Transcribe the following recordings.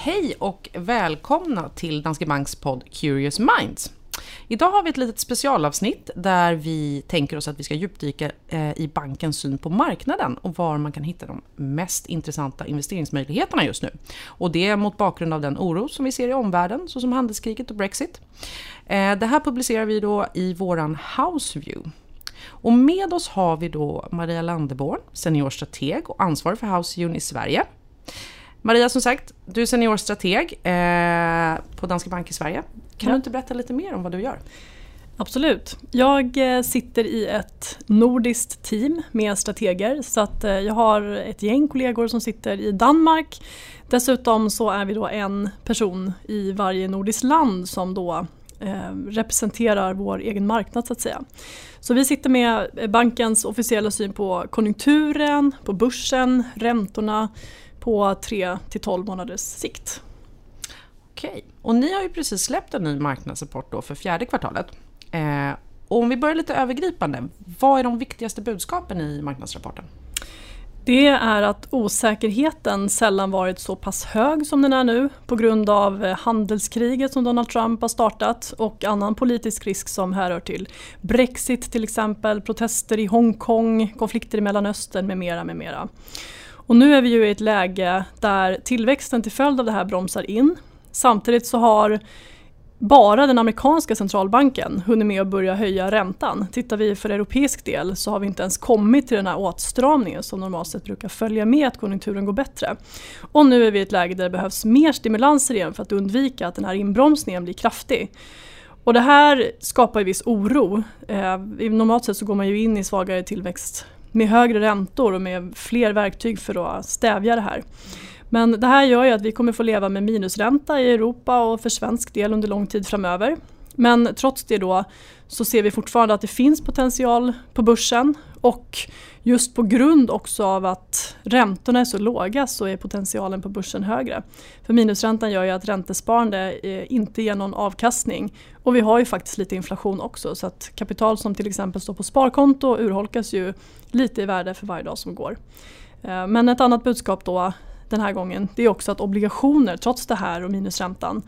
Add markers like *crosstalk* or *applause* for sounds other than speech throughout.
Hej och välkomna till Danske Banks podd Curious Minds. Idag har vi ett litet specialavsnitt där vi tänker oss att vi ska djupdyka eh, i bankens syn på marknaden och var man kan hitta de mest intressanta investeringsmöjligheterna just nu. Och det mot bakgrund av den oro som vi ser i omvärlden, såsom handelskriget och Brexit. Eh, det här publicerar vi då i våran Houseview. Och med oss har vi då Maria Landeborn, seniorstrateg och ansvarig för Houseview i Sverige. Maria, som sagt, du är seniorstrateg eh, på Danske Bank i Sverige. Kan ja. du inte berätta lite mer om vad du gör? Absolut. Jag eh, sitter i ett nordiskt team med strateger så att eh, jag har ett gäng kollegor som sitter i Danmark. Dessutom så är vi då en person i varje nordiskt land som då eh, representerar vår egen marknad så att säga. Så vi sitter med bankens officiella syn på konjunkturen, på börsen, räntorna, på 3 till 12 månaders sikt. Okej, och ni har ju precis släppt en ny marknadsrapport då för fjärde kvartalet. Eh, och om vi börjar lite övergripande, vad är de viktigaste budskapen i marknadsrapporten? Det är att osäkerheten sällan varit så pass hög som den är nu på grund av handelskriget som Donald Trump har startat och annan politisk risk som härrör till Brexit till exempel, protester i Hongkong, konflikter i Mellanöstern med mera. Med mera. Och nu är vi ju i ett läge där tillväxten till följd av det här bromsar in. Samtidigt så har bara den amerikanska centralbanken hunnit med att börja höja räntan. Tittar vi för europeisk del så har vi inte ens kommit till den här åtstramningen som normalt sett brukar följa med att konjunkturen går bättre. Och nu är vi i ett läge där det behövs mer stimulanser igen för att undvika att den här inbromsningen blir kraftig. Och det här skapar ju viss oro. Eh, normalt sett så går man ju in i svagare tillväxt med högre räntor och med fler verktyg för att stävja det här. Men det här gör ju att vi kommer få leva med minusränta i Europa och för svensk del under lång tid framöver. Men trots det då så ser vi fortfarande att det finns potential på börsen och just på grund också av att räntorna är så låga så är potentialen på börsen högre. För minusräntan gör ju att räntesparande eh, inte ger någon avkastning och vi har ju faktiskt lite inflation också så att kapital som till exempel står på sparkonto urholkas ju lite i värde för varje dag som går. Eh, men ett annat budskap då den här gången det är också att obligationer trots det här och minusräntan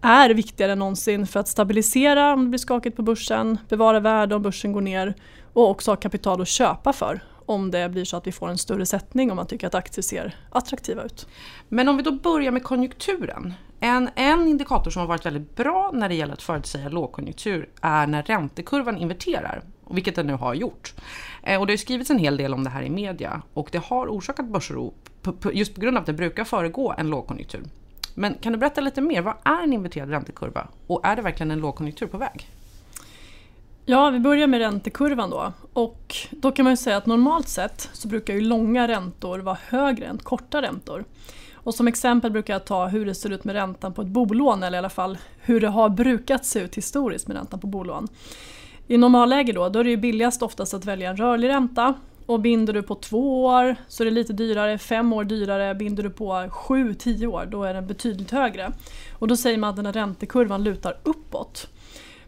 är viktigare än någonsin för att stabilisera om det blir skakigt på börsen, bevara värde om börsen går ner och också ha kapital att köpa för om det blir så att vi får en större sättning om man tycker att aktier ser attraktiva ut. Men om vi då börjar med konjunkturen. En, en indikator som har varit väldigt bra när det gäller att förutsäga lågkonjunktur är när räntekurvan inverterar, vilket den nu har gjort. Eh, och det har skrivits en hel del om det här i media och det har orsakat börsoro just på grund av att det brukar föregå en lågkonjunktur. Men kan du berätta lite mer, vad är en inverterad räntekurva och är det verkligen en lågkonjunktur på väg? Ja, vi börjar med räntekurvan då. Och då kan man ju säga att normalt sett så brukar ju långa räntor vara högre än korta räntor. Och som exempel brukar jag ta hur det ser ut med räntan på ett bolån eller i alla fall hur det har brukat se ut historiskt med räntan på bolån. I normalläge då, då är det ju billigast oftast att välja en rörlig ränta och binder du på två år så är det lite dyrare, fem år dyrare. Binder du på sju, tio år då är den betydligt högre. Och då säger man att den här räntekurvan lutar uppåt.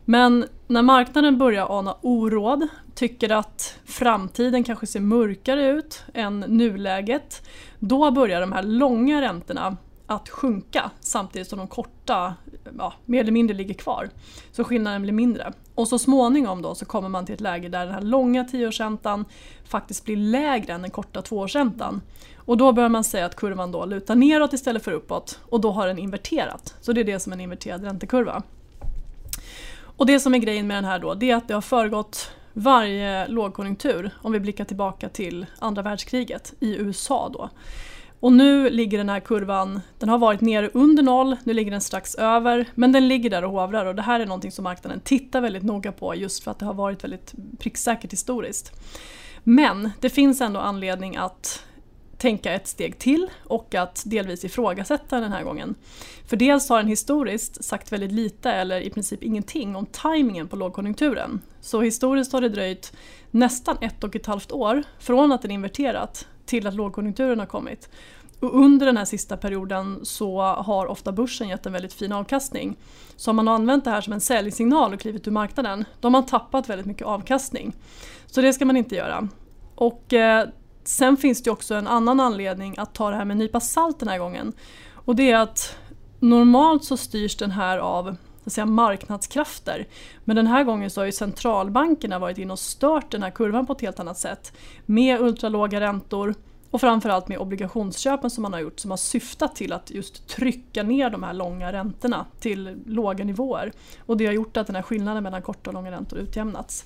Men när marknaden börjar ana oråd, tycker att framtiden kanske ser mörkare ut än nuläget, då börjar de här långa räntorna att sjunka samtidigt som de korta ja, mer eller mindre ligger kvar. Så skillnaden blir mindre. Och så småningom då så kommer man till ett läge där den här långa tioårsräntan faktiskt blir lägre än den korta tvåårsräntan. Och då börjar man säga att kurvan då lutar neråt istället för uppåt och då har den inverterat. Så det är det som är en inverterad räntekurva. Och det som är grejen med den här då, det är att det har föregått varje lågkonjunktur, om vi blickar tillbaka till andra världskriget i USA då. Och nu ligger den här kurvan, den har varit nere under noll, nu ligger den strax över, men den ligger där och hovrar och det här är någonting som marknaden tittar väldigt noga på just för att det har varit väldigt pricksäkert historiskt. Men det finns ändå anledning att tänka ett steg till och att delvis ifrågasätta den här gången. För dels har den historiskt sagt väldigt lite eller i princip ingenting om tajmingen på lågkonjunkturen. Så historiskt har det dröjt nästan ett och ett halvt år från att den inverterat till att lågkonjunkturen har kommit. Och under den här sista perioden så har ofta börsen gett en väldigt fin avkastning. Så om man har använt det här som en säljsignal och klivit ur marknaden, då har man tappat väldigt mycket avkastning. Så det ska man inte göra. Och eh, Sen finns det också en annan anledning att ta det här med en nypa salt den här gången. Och det är att normalt så styrs den här av så att säga, marknadskrafter. Men den här gången så har ju centralbankerna varit inne och stört den här kurvan på ett helt annat sätt. Med ultralåga räntor och framförallt med obligationsköpen som man har gjort som har syftat till att just trycka ner de här långa räntorna till låga nivåer. Och det har gjort att den här skillnaden mellan korta och långa räntor utjämnats.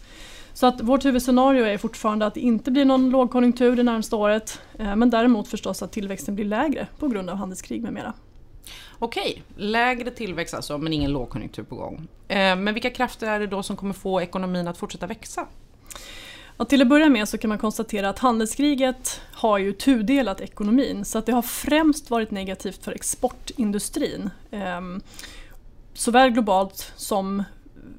Så att vårt huvudscenario är fortfarande att det inte blir någon lågkonjunktur det närmaste året eh, men däremot förstås att tillväxten blir lägre på grund av handelskrig med mera. Okej, lägre tillväxt alltså men ingen lågkonjunktur på gång. Eh, men vilka krafter är det då som kommer få ekonomin att fortsätta växa? Ja, till att börja med så kan man konstatera att handelskriget har ju tudelat ekonomin så att det har främst varit negativt för exportindustrin. Ehm, såväl globalt som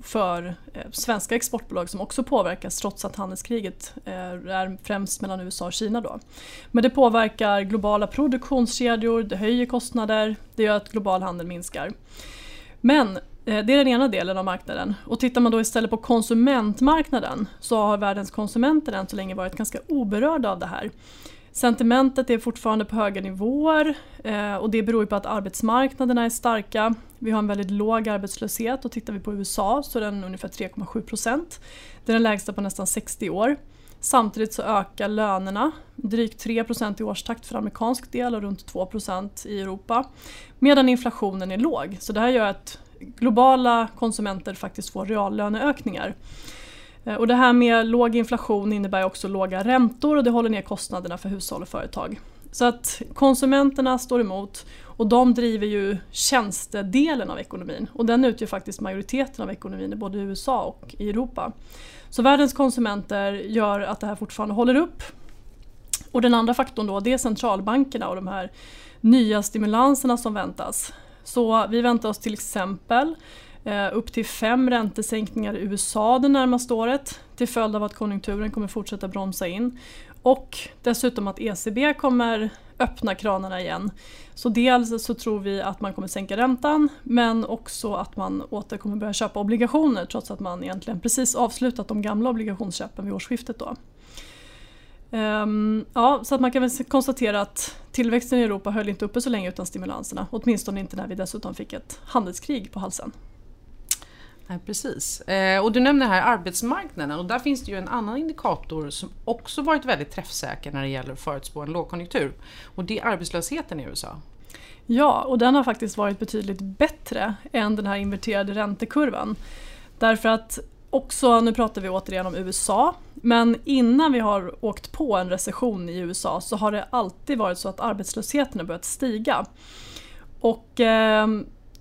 för eh, svenska exportbolag som också påverkas trots att handelskriget eh, är främst mellan USA och Kina. Då. Men det påverkar globala produktionskedjor, det höjer kostnader, det gör att global handel minskar. Men eh, det är den ena delen av marknaden. Och tittar man då istället på konsumentmarknaden så har världens konsumenter än så länge varit ganska oberörda av det här. Sentimentet är fortfarande på höga nivåer eh, och det beror på att arbetsmarknaderna är starka. Vi har en väldigt låg arbetslöshet och tittar vi på USA så är den ungefär 3,7 procent. Det är den lägsta på nästan 60 år. Samtidigt så ökar lönerna drygt 3 procent i årstakt för amerikansk del och runt 2 procent i Europa. Medan inflationen är låg. Så det här gör att globala konsumenter faktiskt får reallöneökningar. Eh, och det här med låg inflation innebär också låga räntor och det håller ner kostnaderna för hushåll och företag. Så att konsumenterna står emot och de driver ju tjänstedelen av ekonomin och den utgör faktiskt majoriteten av ekonomin i både USA och i Europa. Så världens konsumenter gör att det här fortfarande håller upp. Och den andra faktorn då det är centralbankerna och de här nya stimulanserna som väntas. Så vi väntar oss till exempel Eh, Eh, upp till fem räntesänkningar i USA det närmaste året till följd av att konjunkturen kommer fortsätta bromsa in. Och dessutom att ECB kommer öppna kranarna igen. Så dels så tror vi att man kommer sänka räntan men också att man åter kommer börja köpa obligationer trots att man egentligen precis avslutat de gamla obligationsköpen vid årsskiftet. Då. Um, ja, så att man kan väl konstatera att tillväxten i Europa höll inte uppe så länge utan stimulanserna. Åtminstone inte när vi dessutom fick ett handelskrig på halsen. Nej, precis. Eh, och du nämner här arbetsmarknaden och där finns det ju en annan indikator som också varit väldigt träffsäker när det gäller att förutspå en lågkonjunktur. Och det är arbetslösheten i USA. Ja, och den har faktiskt varit betydligt bättre än den här inverterade räntekurvan. Därför att också, nu pratar vi återigen om USA, men innan vi har åkt på en recession i USA så har det alltid varit så att arbetslösheten har börjat stiga. Och eh,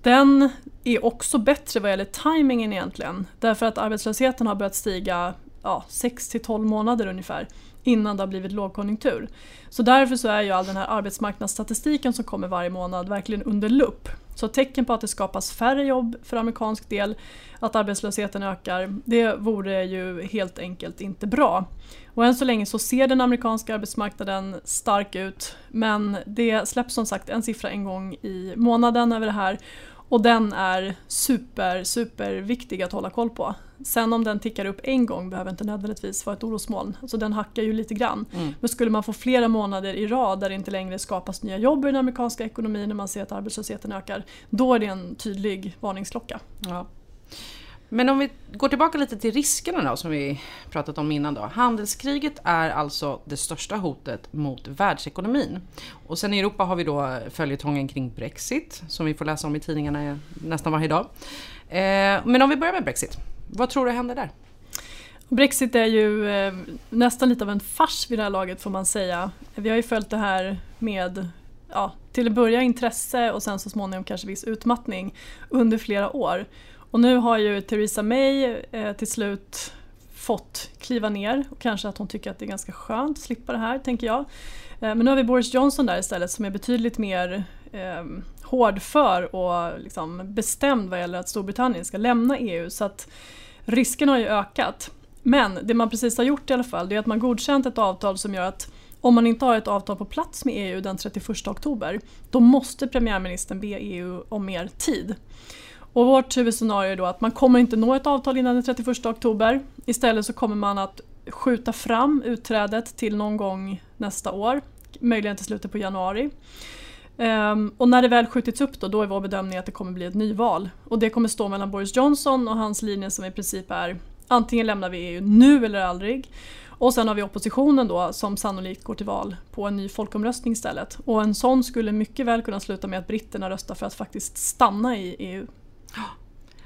den är också bättre vad gäller timingen egentligen. Därför att arbetslösheten har börjat stiga ja, 6 12 månader ungefär innan det har blivit lågkonjunktur. Så därför så är ju all den här arbetsmarknadsstatistiken som kommer varje månad verkligen under lupp. Så tecken på att det skapas färre jobb för amerikansk del, att arbetslösheten ökar, det vore ju helt enkelt inte bra. Och än så länge så ser den amerikanska arbetsmarknaden stark ut men det släpps som sagt en siffra en gång i månaden över det här och den är super, super viktig att hålla koll på. Sen om den tickar upp en gång behöver inte nödvändigtvis vara ett orosmoln. Alltså den hackar ju lite grann. Mm. Men skulle man få flera månader i rad där det inte längre skapas nya jobb i den amerikanska ekonomin när man ser att arbetslösheten ökar, då är det en tydlig varningsklocka. Ja. Men om vi går tillbaka lite till riskerna då som vi pratat om innan då. Handelskriget är alltså det största hotet mot världsekonomin. Och sen i Europa har vi då följetongen kring Brexit som vi får läsa om i tidningarna nästan varje dag. Eh, men om vi börjar med Brexit. Vad tror du händer där? Brexit är ju eh, nästan lite av en fars vid det här laget får man säga. Vi har ju följt det här med ja, till att börja intresse och sen så småningom kanske viss utmattning under flera år. Och nu har ju Theresa May eh, till slut fått kliva ner och kanske att hon tycker att det är ganska skönt att slippa det här, tänker jag. Eh, men nu har vi Boris Johnson där istället som är betydligt mer eh, hårdför och liksom bestämd vad gäller att Storbritannien ska lämna EU. Så att risken har ju ökat. Men det man precis har gjort i alla fall det är att man godkänt ett avtal som gör att om man inte har ett avtal på plats med EU den 31 oktober då måste premiärministern be EU om mer tid. Och vårt huvudscenario är då att man kommer inte nå ett avtal innan den 31 oktober. Istället så kommer man att skjuta fram utträdet till någon gång nästa år, möjligen till slutet på januari. Um, och när det väl skjutits upp då, då är vår bedömning att det kommer bli ett nyval. Och det kommer stå mellan Boris Johnson och hans linje som i princip är antingen lämnar vi EU nu eller aldrig. Och sen har vi oppositionen då som sannolikt går till val på en ny folkomröstning istället. Och en sån skulle mycket väl kunna sluta med att britterna röstar för att faktiskt stanna i EU.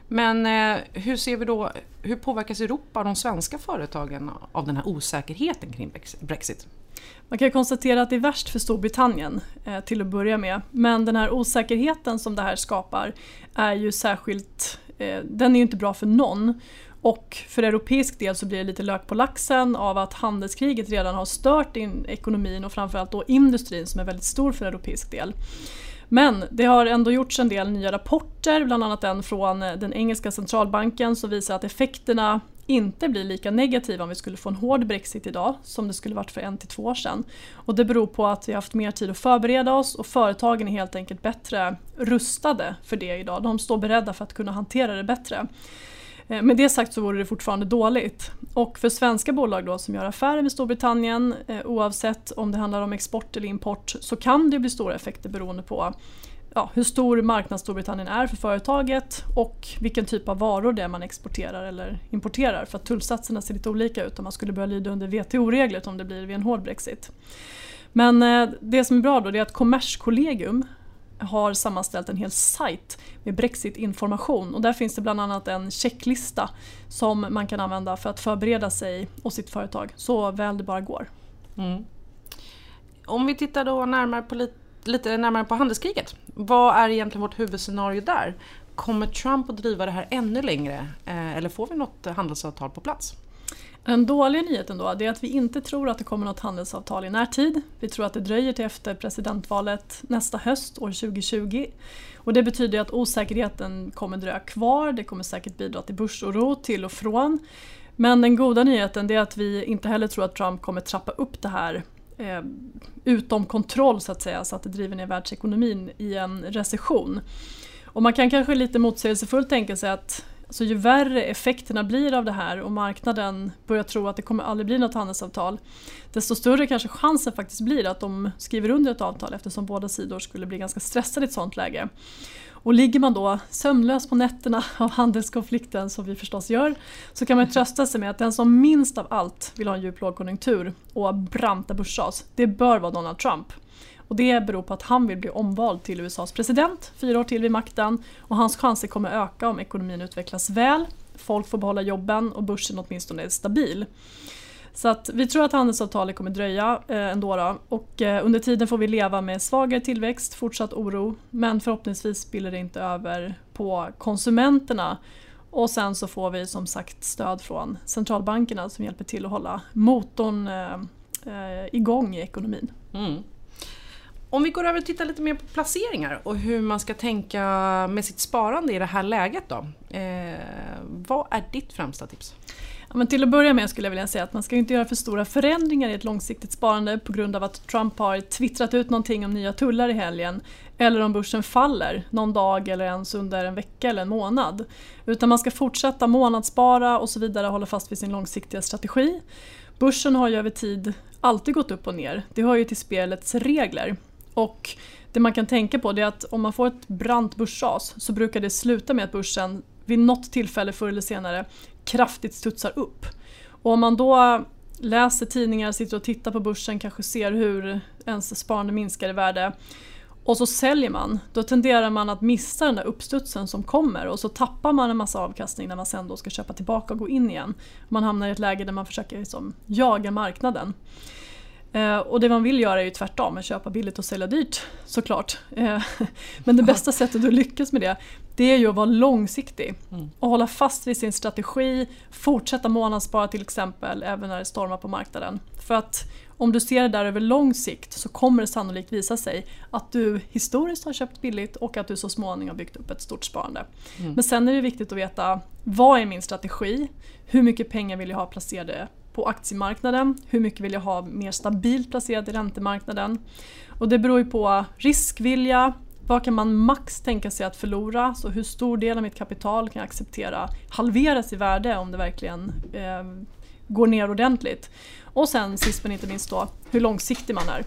Men eh, hur ser vi då, hur påverkas Europa och de svenska företagen av den här osäkerheten kring Brexit? Man kan konstatera att det är värst för Storbritannien eh, till att börja med. Men den här osäkerheten som det här skapar är ju särskilt, eh, den är ju inte bra för någon. Och för europeisk del så blir det lite lök på laxen av att handelskriget redan har stört in ekonomin och framförallt då industrin som är väldigt stor för europeisk del. Men det har ändå gjorts en del nya rapporter, bland annat en från eh, den engelska centralbanken som visar att effekterna inte blir lika negativa om vi skulle få en hård Brexit idag som det skulle varit för en till två år sedan. Och det beror på att vi har haft mer tid att förbereda oss och företagen är helt enkelt bättre rustade för det idag. De står beredda för att kunna hantera det bättre. Eh, med det sagt så vore det fortfarande dåligt. Och för svenska bolag då som gör affärer med Storbritannien eh, oavsett om det handlar om export eller import så kan det bli stora effekter beroende på ja, hur stor marknad Storbritannien är för företaget och vilken typ av varor det är man exporterar eller importerar för att tullsatserna ser lite olika ut om man skulle börja lyda under WTO-regler om det blir vid en hård Brexit. Men eh, det som är bra då är att Kommerskollegium har sammanställt en hel sajt med Brexit-information och där finns det bland annat en checklista som man kan använda för att förbereda sig och sitt företag så väl det bara går. Mm. Om vi tittar då närmare på lite, lite närmare på handelskriget. Vad är egentligen vårt huvudscenario där? Kommer Trump att driva det här ännu längre eh, eller får vi något handelsavtal på plats? Den dåliga nyheten då är att vi inte tror att det kommer något handelsavtal i närtid. Vi tror att det dröjer till efter presidentvalet nästa höst, år 2020. Och det betyder att osäkerheten kommer dröja kvar, det kommer säkert bidra till börsoro till och från. Men den goda nyheten är att vi inte heller tror att Trump kommer trappa upp det här eh, utom kontroll så att säga, så att det driver ner världsekonomin i en recession. Och man kan kanske lite motsägelsefullt tänka sig att så ju värre effekterna blir av det här och marknaden börjar tro att det kommer aldrig bli något handelsavtal desto större kanske chansen faktiskt blir att de skriver under ett avtal eftersom båda sidor skulle bli ganska stressade i ett sånt läge. Och ligger man då sömnlös på nätterna *laughs* av handelskonflikten som vi förstås gör så kan man trösta sig med att den som minst av allt vill ha en djup lågkonjunktur och branta börsras, det bör vara Donald Trump. Och det beror på att han vill bli omvald till USAs president, fyra år till vid makten. Och hans chanser kommer öka om ekonomin utvecklas väl, folk får behålla jobben och börsen åtminstone är stabil. Så att vi tror att handelsavtalet kommer dröja eh, ändå då, och eh, under tiden får vi leva med svagare tillväxt, fortsatt oro men förhoppningsvis spiller det inte över på konsumenterna. Och sen så får vi som sagt stöd från centralbankerna som hjälper till att hålla motorn eh, eh igång i ekonomin. Mm. Om vi går över och tittar lite mer på placeringar och hur man ska tänka med sitt sparande i det här läget då. Eh, vad är ditt främsta tips? Ja, men till att börja med skulle jag vilja säga att man ska inte göra för stora förändringar i ett långsiktigt sparande på grund av att Trump har twittrat ut någonting om nya tullar i helgen eller om börsen faller någon dag eller ens under en vecka eller en månad. Utan man ska fortsätta månadsspara och så vidare och hålla fast vid sin långsiktiga strategi. Börsen har ju över tid alltid gått upp och ner. Det hör ju till spelets regler. Och det man kan tänka på är att om man får ett brant börsras så brukar det sluta med att börsen vid något tillfälle förr eller senare kraftigt studsar upp. Och om man då läser tidningar, sitter och tittar på börsen, kanske ser hur ens sparande minskar i värde och så säljer man, då tenderar man att missa den där uppstudsen som kommer och så tappar man en massa avkastning när man sen då ska köpa tillbaka och gå in igen. Man hamnar i ett läge där man försöker liksom jaga marknaden. Eh, och det man vill göra är ju tvärtom, att köpa billigt och sälja dyrt såklart. Eh, *laughs* men det bästa sättet att lyckas med det, det är ju att vara långsiktig mm. och hålla fast vid sin strategi, fortsätta månadsspara till exempel även när det stormar på marknaden. För att om du ser det där över lång sikt så kommer det sannolikt visa sig att du historiskt har köpt billigt och att du så småningom har byggt upp ett stort sparande. Mm. Men sen är det viktigt att veta vad är min strategi? Hur mycket pengar vill jag ha placerade på aktiemarknaden, hur mycket vill jag ha mer stabilt placerat i räntemarknaden. Och det beror ju på riskvilja, vad kan man max tänka sig att förlora? Så hur stor del av mitt kapital kan jag acceptera halveras i värde om det verkligen eh, går ner ordentligt? Och sen sist men inte minst då, hur långsiktig man är.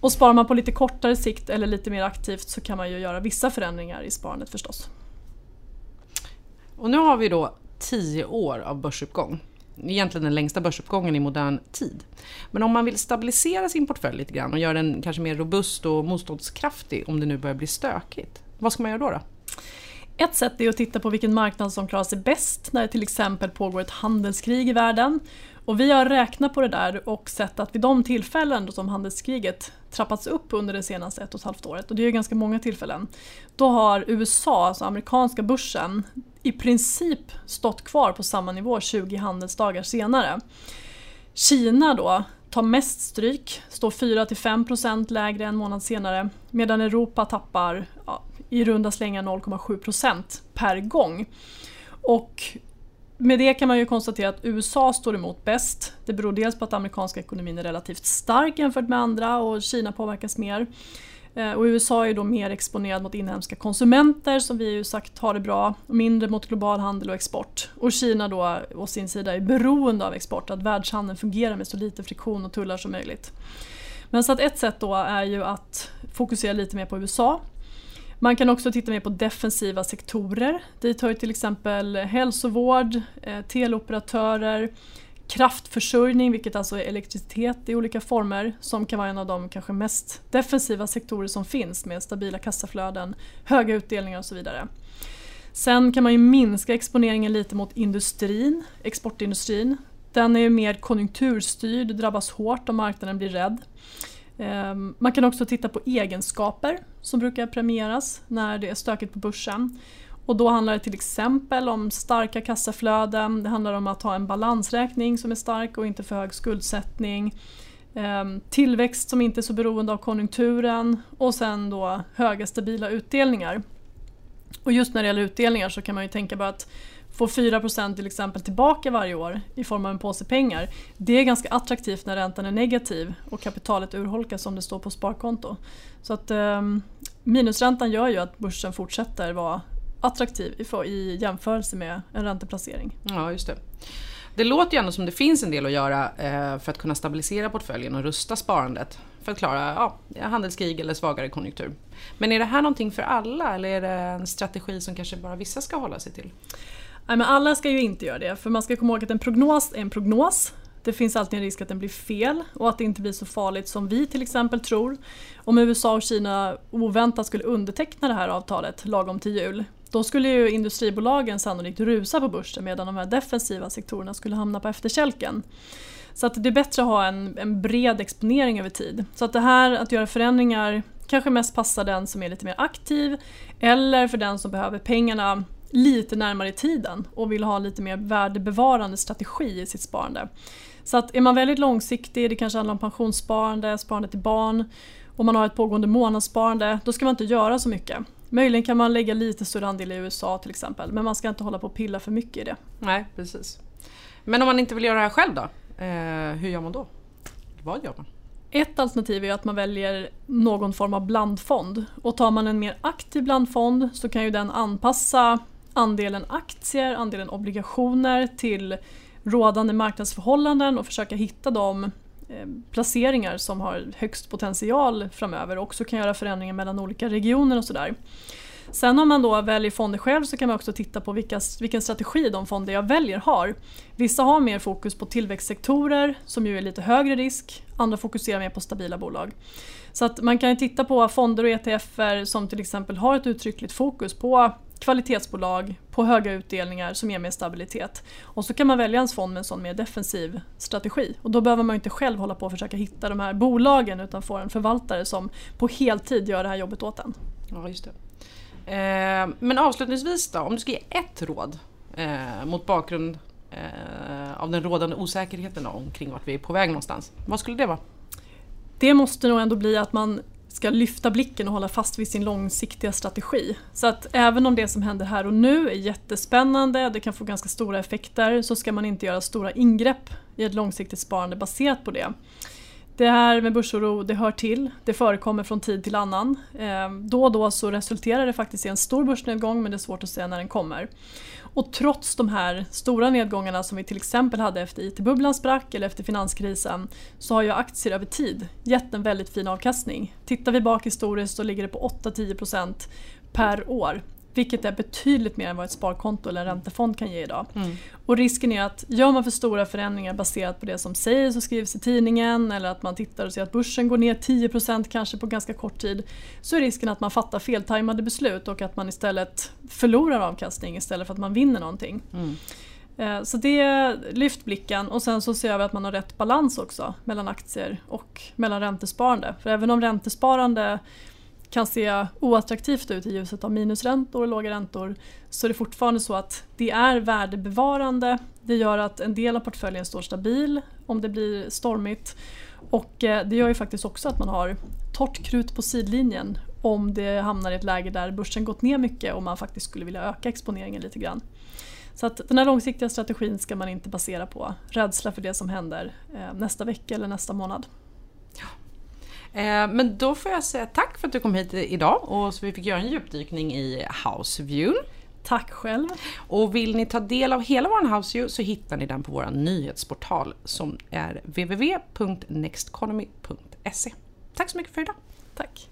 Och sparar man på lite kortare sikt eller lite mer aktivt så kan man ju göra vissa förändringar i sparandet förstås. Och nu har vi då 10 år av börsuppgång. Egentligen den längsta börsuppgången i modern tid. Men om man vill stabilisera sin portfölj lite grann och göra den kanske mer robust och motståndskraftig om det nu börjar bli stökigt. Vad ska man göra då? då? Ett sätt är att titta på vilken marknad som klarar sig bäst när det till exempel pågår ett handelskrig i världen. Och vi har räknat på det där och sett att vid de tillfällen som handelskriget trappats upp under det senaste ett och ett halvt året, och det är ju ganska många tillfällen, då har USA, alltså amerikanska börsen, i princip stått kvar på samma nivå 20 handelsdagar senare. Kina då tar mest stryk, står 4-5% lägre en månad senare medan Europa tappar ja, i runda slängar 0,7% per gång. Och med det kan man ju konstatera att USA står emot bäst. Det beror dels på att amerikanska ekonomin är relativt stark jämfört med andra och Kina påverkas mer. Eh, och USA är då mer exponerad mot inhemska konsumenter som vi ju sagt har det bra, och mindre mot global handel och export. Och Kina då å sin sida är beroende av export, att världshandeln fungerar med så lite friktion och tullar som möjligt. Men så att ett sätt då är ju att fokusera lite mer på USA. Man kan också titta mer på defensiva sektorer. Dit hör till exempel hälsovård, eh, teleoperatörer, kraftförsörjning, vilket alltså är elektricitet i olika former, som kan vara en av de kanske mest defensiva sektorer som finns med stabila kassaflöden, höga utdelningar och så vidare. Sen kan man ju minska exponeringen lite mot industrin, exportindustrin. Den är ju mer konjunkturstyrd, drabbas hårt om marknaden blir rädd. Ehm, man kan också titta på egenskaper som brukar premieras när det är stökigt på börsen. Och då handlar det till exempel om starka kassaflöden, det handlar om att ha en balansräkning som är stark och inte för hög skuldsättning. Ehm, tillväxt som inte är så beroende av konjunkturen och sen då höga stabila utdelningar. Och just när det gäller utdelningar så kan man ju tänka på att få 4% till exempel tillbaka varje år i form av en påse pengar. Det är ganska attraktivt när räntan är negativ och kapitalet urholkas om det står på sparkonto. Så att eh, minusräntan gör ju att börsen fortsätter vara attraktiv i jämförelse med en ränteplacering. Ja, just det. Det låter ju ändå som det finns en del att göra eh, för att kunna stabilisera portföljen och rusta sparandet för att klara ja, handelskrig eller svagare konjunktur. Men är det här någonting för alla eller är det en strategi som kanske bara vissa ska hålla sig till? Nej, men alla ska ju inte göra det, för man ska komma ihåg att en prognos är en prognos. Det finns alltid en risk att den blir fel och att det inte blir så farligt som vi till exempel tror. Om USA och Kina oväntat skulle underteckna det här avtalet lagom till jul, då skulle ju industribolagen sannolikt rusa på börsen medan de här defensiva sektorerna skulle hamna på efterkälken. Så att det är bättre att ha en, en bred exponering över tid. Så att det här att göra förändringar kanske mest passar den som är lite mer aktiv eller för den som behöver pengarna lite närmare i tiden och vill ha lite mer värdebevarande strategi i sitt sparande. Så att är man väldigt långsiktig, det kanske handlar om pensionssparande, sparande till barn och man har ett pågående månadssparande, då ska man inte göra så mycket. Möjligen kan man lägga lite större andel i USA till exempel, men man ska inte hålla på och pilla för mycket i det. Nej, precis. Men om man inte vill göra det här själv då? Eh, hur gör man då? Vad gör man? Ett alternativ är att man väljer någon form av blandfond. Och tar man en mer aktiv blandfond så kan ju den anpassa andelen aktier, andelen obligationer till rådande marknadsförhållanden och försöka hitta de Eh, placeringar som har högst potential framöver och också kan göra förändringar mellan olika regioner och sådär. Sen om man då väljer fonder själv så kan man också titta på vilka, vilken strategi de fonder jag väljer har. Vissa har mer fokus på tillväxtsektorer som ju är lite högre risk, andra fokuserar mer på stabila bolag. Så att man kan titta på fonder och ETFer som till exempel har ett uttryckligt fokus på kvalitetsbolag på höga utdelningar som ger mer stabilitet. Och så kan man välja en fond med en sån mer defensiv strategi. Och då behöver man inte själv hålla på och försöka hitta de här bolagen utan få en förvaltare som på heltid gör det här jobbet åt en. Ja, just det. Eh, men avslutningsvis då, om du ska ge ett råd eh, mot bakgrund eh, av den rådande osäkerheten omkring vart vi är på väg någonstans. Vad skulle det vara? Det måste nog ändå bli att man ska lyfta blicken och hålla fast vid sin långsiktiga strategi. Så att även om det som händer här och nu är jättespännande, det kan få ganska stora effekter, så ska man inte göra stora ingrepp i ett långsiktigt sparande baserat på det. Det här med börsoro, det hör till. Det förekommer från tid till annan. Ehm, då och då så resulterar det faktiskt i en stor börsnedgång men det är svårt att säga när den kommer. Och trots de här stora nedgångarna som vi till exempel hade efter IT-bubblan sprack eller efter finanskrisen så har ju aktier över tid gett en väldigt fin avkastning. Tittar vi bak historiskt så ligger det på 8-10% per år. Vilket är betydligt mer än vad ett sparkonto eller en räntefond kan ge idag. Mm. Och risken är att gör man för stora förändringar baserat på det som sägs och skrivs i tidningen eller att man tittar och ser att börsen går ner 10% kanske på ganska kort tid så är risken att man fattar feltajmade beslut och att man istället förlorar avkastning istället för att man vinner någonting. Mm. Eh, så det lyft blicken och sen så ser vi att man har rätt balans också mellan aktier och mellan räntesparande. För även om räntesparande kan se oattraktivt ut i ljuset av minusräntor och låga räntor så är det fortfarande så att det är värdebevarande. Det gör att en del av portföljen står stabil om det blir stormigt och eh, det gör ju faktiskt också att man har torrt krut på sidlinjen om det hamnar i ett läge där börsen gått ner mycket och man faktiskt skulle vilja öka exponeringen lite grann. Så att den här långsiktiga strategin ska man inte basera på rädsla för det som händer eh, nästa vecka eller nästa månad. Eh, men då får jag säga tack för att du kom hit idag och så vi fick göra en djupdykning i Houseview. Tack själv. Och vill ni ta del av hela vår Houseview så hittar ni den på vår nyhetsportal som är www.nexteconomy.se. Tack så mycket för idag. Tack.